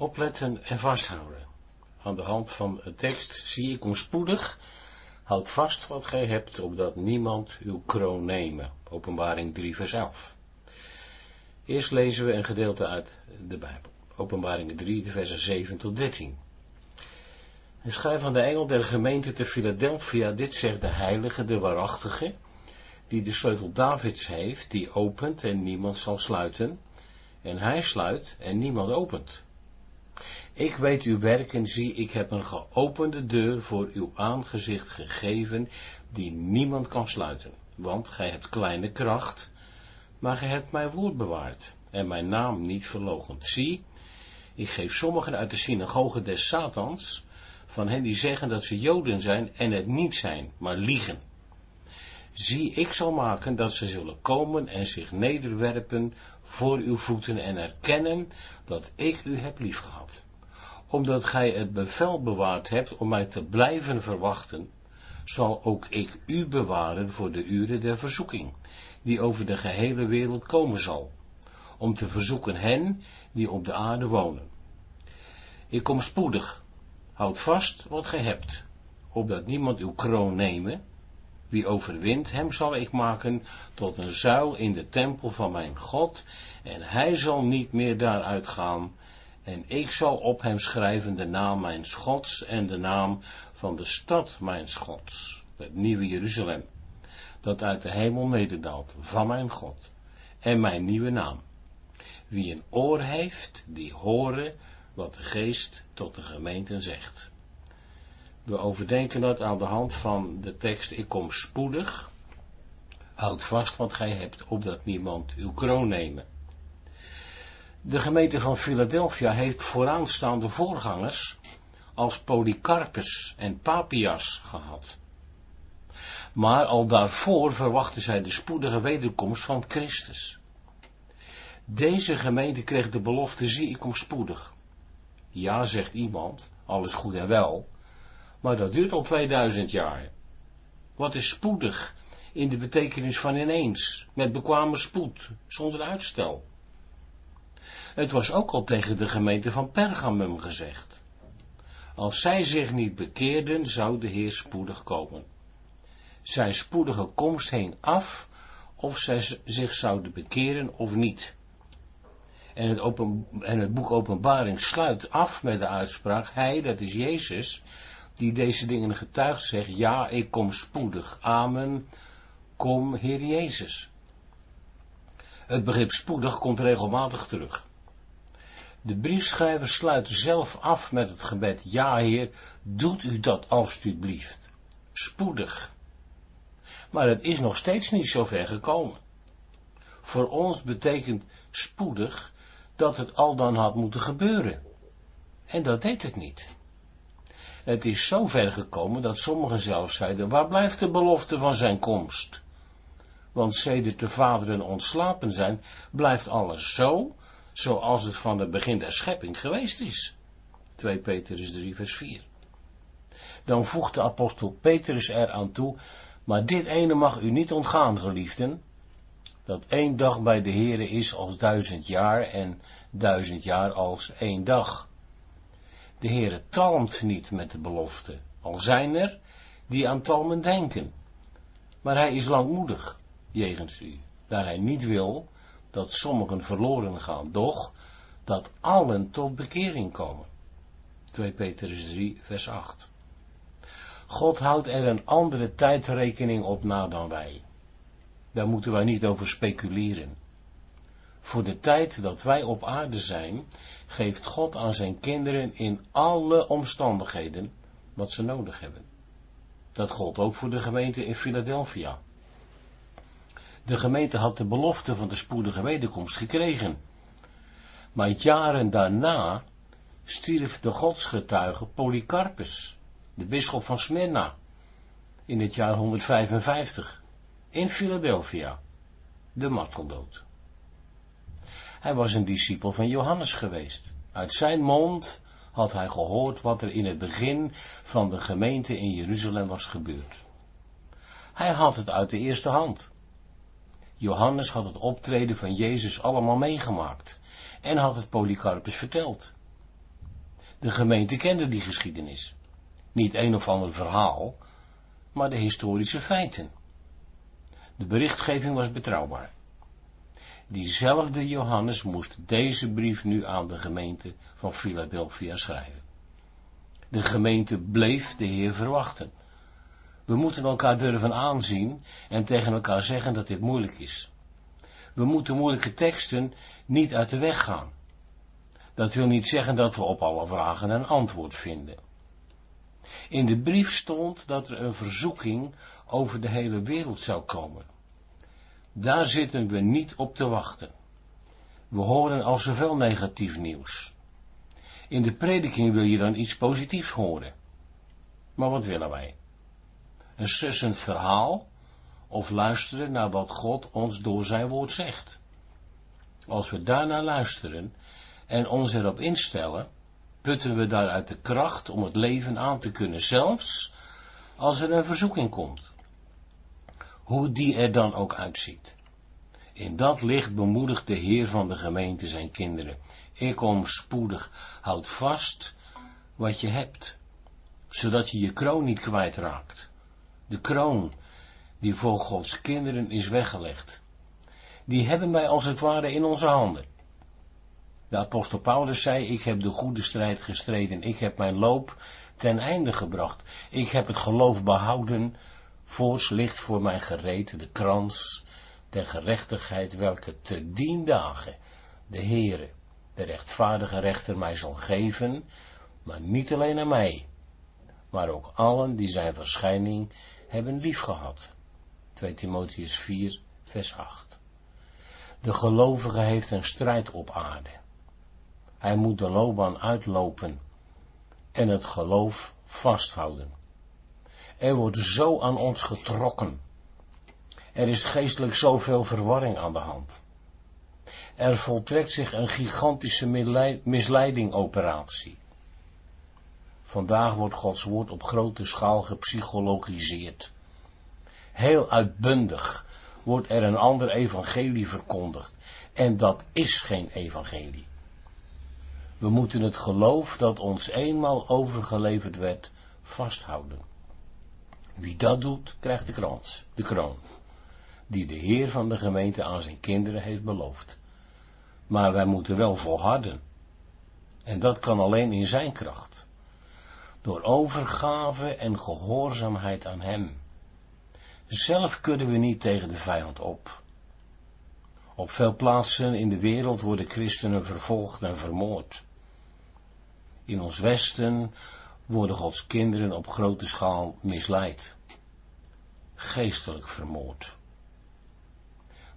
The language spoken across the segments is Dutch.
Opletten en vasthouden. Aan de hand van een tekst zie ik ons spoedig. Houd vast wat gij hebt, opdat niemand uw kroon nemen. Openbaring 3 vers 11. Eerst lezen we een gedeelte uit de Bijbel. Openbaring 3 versen 7 tot 13. En schrijf aan de engel der gemeente te Philadelphia, dit zegt de heilige, de waarachtige, die de sleutel Davids heeft, die opent en niemand zal sluiten, en hij sluit en niemand opent. Ik weet uw werk en zie, ik heb een geopende deur voor uw aangezicht gegeven, die niemand kan sluiten. Want gij hebt kleine kracht, maar gij hebt mijn woord bewaard, en mijn naam niet verlogend. Zie, ik geef sommigen uit de synagoge des Satans, van hen die zeggen dat ze Joden zijn en het niet zijn, maar liegen. Zie, ik zal maken dat ze zullen komen en zich nederwerpen voor uw voeten en erkennen dat ik u heb liefgehad omdat gij het bevel bewaard hebt om mij te blijven verwachten, zal ook ik u bewaren voor de uren der verzoeking, die over de gehele wereld komen zal, om te verzoeken hen die op de aarde wonen. Ik kom spoedig, houd vast wat gij hebt, opdat niemand uw kroon nemen, wie overwint, hem zal ik maken tot een zuil in de tempel van mijn God, en hij zal niet meer daaruit gaan, en ik zal op hem schrijven de naam mijns Gods en de naam van de stad mijns Gods, het nieuwe Jeruzalem, dat uit de hemel nederdaalt van mijn God, en mijn nieuwe naam. Wie een oor heeft, die horen wat de geest tot de gemeenten zegt. We overdenken dat aan de hand van de tekst, ik kom spoedig, houd vast wat gij hebt, opdat niemand uw kroon nemen. De gemeente van Philadelphia heeft vooraanstaande voorgangers als Polycarpus en Papias gehad. Maar al daarvoor verwachten zij de spoedige wederkomst van Christus. Deze gemeente kreeg de belofte, zie ik kom spoedig. Ja, zegt iemand, alles goed en wel, maar dat duurt al 2000 jaar. Wat is spoedig in de betekenis van ineens, met bekwame spoed, zonder uitstel? Het was ook al tegen de gemeente van Pergamum gezegd. Als zij zich niet bekeerden, zou de Heer spoedig komen. Zijn spoedige komst heen af, of zij zich zouden bekeren of niet. En het, en het boek Openbaring sluit af met de uitspraak, hij, dat is Jezus, die deze dingen getuigt, zegt, ja, ik kom spoedig, amen, kom, Heer Jezus. Het begrip spoedig komt regelmatig terug. De briefschrijver sluit zelf af met het gebed, ja heer, doet u dat alstublieft, spoedig. Maar het is nog steeds niet zo ver gekomen. Voor ons betekent spoedig dat het al dan had moeten gebeuren. En dat deed het niet. Het is zo ver gekomen dat sommigen zelf zeiden, waar blijft de belofte van zijn komst? Want sedert de vaderen ontslapen zijn, blijft alles zo zoals het van het begin der schepping geweest is. 2 Petrus 3 vers 4. Dan voegt de apostel Petrus eraan toe, maar dit ene mag u niet ontgaan, geliefden, dat één dag bij de Here is als duizend jaar en duizend jaar als één dag. De Heere talmt niet met de belofte, al zijn er die aan talmen denken. Maar hij is langmoedig, jegens u, daar hij niet wil dat sommigen verloren gaan, doch dat allen tot bekering komen. 2 Petrus 3, vers 8. God houdt er een andere tijdrekening op na dan wij. Daar moeten wij niet over speculeren. Voor de tijd dat wij op aarde zijn, geeft God aan zijn kinderen in alle omstandigheden wat ze nodig hebben. Dat gold ook voor de gemeente in Philadelphia. De gemeente had de belofte van de spoedige wederkomst gekregen. Maar jaren daarna stierf de godsgetuige Polycarpus, de bisschop van Smyrna, in het jaar 155, in Philadelphia, de marteldood. Hij was een discipel van Johannes geweest. Uit zijn mond had hij gehoord wat er in het begin van de gemeente in Jeruzalem was gebeurd. Hij had het uit de eerste hand. Johannes had het optreden van Jezus allemaal meegemaakt en had het Polycarpus verteld. De gemeente kende die geschiedenis. Niet een of ander verhaal, maar de historische feiten. De berichtgeving was betrouwbaar. Diezelfde Johannes moest deze brief nu aan de gemeente van Philadelphia schrijven. De gemeente bleef de Heer verwachten. We moeten elkaar durven aanzien en tegen elkaar zeggen dat dit moeilijk is. We moeten moeilijke teksten niet uit de weg gaan. Dat wil niet zeggen dat we op alle vragen een antwoord vinden. In de brief stond dat er een verzoeking over de hele wereld zou komen. Daar zitten we niet op te wachten. We horen al zoveel negatief nieuws. In de prediking wil je dan iets positiefs horen. Maar wat willen wij? Een sussend verhaal of luisteren naar wat God ons door zijn woord zegt? Als we daarnaar luisteren en ons erop instellen, putten we daaruit de kracht om het leven aan te kunnen, zelfs als er een verzoeking komt. Hoe die er dan ook uitziet. In dat licht bemoedigt de Heer van de gemeente zijn kinderen. Ik kom spoedig, houd vast wat je hebt, zodat je je kroon niet kwijtraakt. De kroon die voor Gods kinderen is weggelegd. Die hebben wij als het ware in onze handen. De apostel Paulus zei, ik heb de goede strijd gestreden, ik heb mijn loop ten einde gebracht, ik heb het geloof behouden, voorts ligt voor mij gereed de krans der gerechtigheid, welke te dien dagen de Heere, de rechtvaardige rechter, mij zal geven, maar niet alleen aan mij, maar ook allen die zijn verschijning hebben liefgehad. 2 Timotheus 4, vers 8. De gelovige heeft een strijd op aarde. Hij moet de loopbaan uitlopen en het geloof vasthouden. Er wordt zo aan ons getrokken. Er is geestelijk zoveel verwarring aan de hand. Er voltrekt zich een gigantische misleidingoperatie. Vandaag wordt Gods woord op grote schaal gepsychologiseerd. Heel uitbundig wordt er een ander evangelie verkondigd. En dat is geen evangelie. We moeten het geloof dat ons eenmaal overgeleverd werd vasthouden. Wie dat doet, krijgt de krans, de kroon, die de Heer van de gemeente aan zijn kinderen heeft beloofd. Maar wij moeten wel volharden. En dat kan alleen in zijn kracht. Door overgave en gehoorzaamheid aan hem. Zelf kunnen we niet tegen de vijand op. Op veel plaatsen in de wereld worden christenen vervolgd en vermoord. In ons Westen worden Gods kinderen op grote schaal misleid, geestelijk vermoord.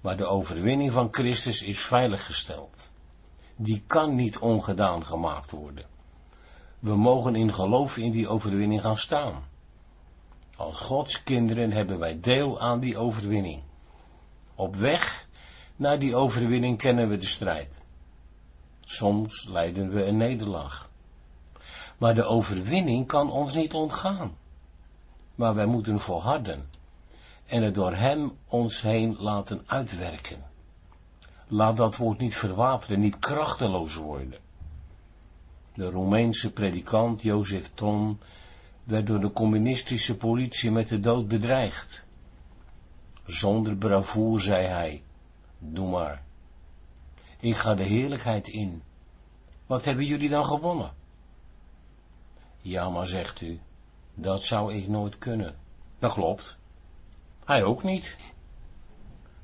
Maar de overwinning van Christus is veiliggesteld. Die kan niet ongedaan gemaakt worden. We mogen in geloof in die overwinning gaan staan. Als Gods kinderen hebben wij deel aan die overwinning. Op weg naar die overwinning kennen we de strijd. Soms lijden we een nederlaag. Maar de overwinning kan ons niet ontgaan. Maar wij moeten volharden en het door hem ons heen laten uitwerken. Laat dat woord niet verwateren, niet krachteloos worden. De Roemeense predikant Jozef Ton werd door de communistische politie met de dood bedreigd. Zonder bravoer zei hij, doe maar. Ik ga de heerlijkheid in. Wat hebben jullie dan gewonnen? Ja, maar zegt u, dat zou ik nooit kunnen. Dat klopt. Hij ook niet.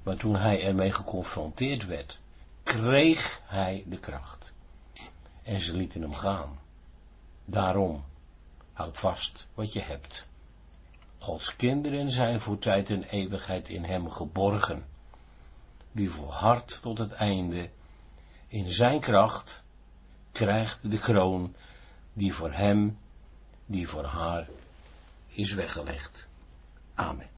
Maar toen hij ermee geconfronteerd werd, kreeg hij de kracht. En ze lieten hem gaan. Daarom, houd vast wat je hebt. Gods kinderen zijn voor tijd en eeuwigheid in hem geborgen. Wie volhardt tot het einde, in zijn kracht, krijgt de kroon die voor hem die voor haar is weggelegd. Amen.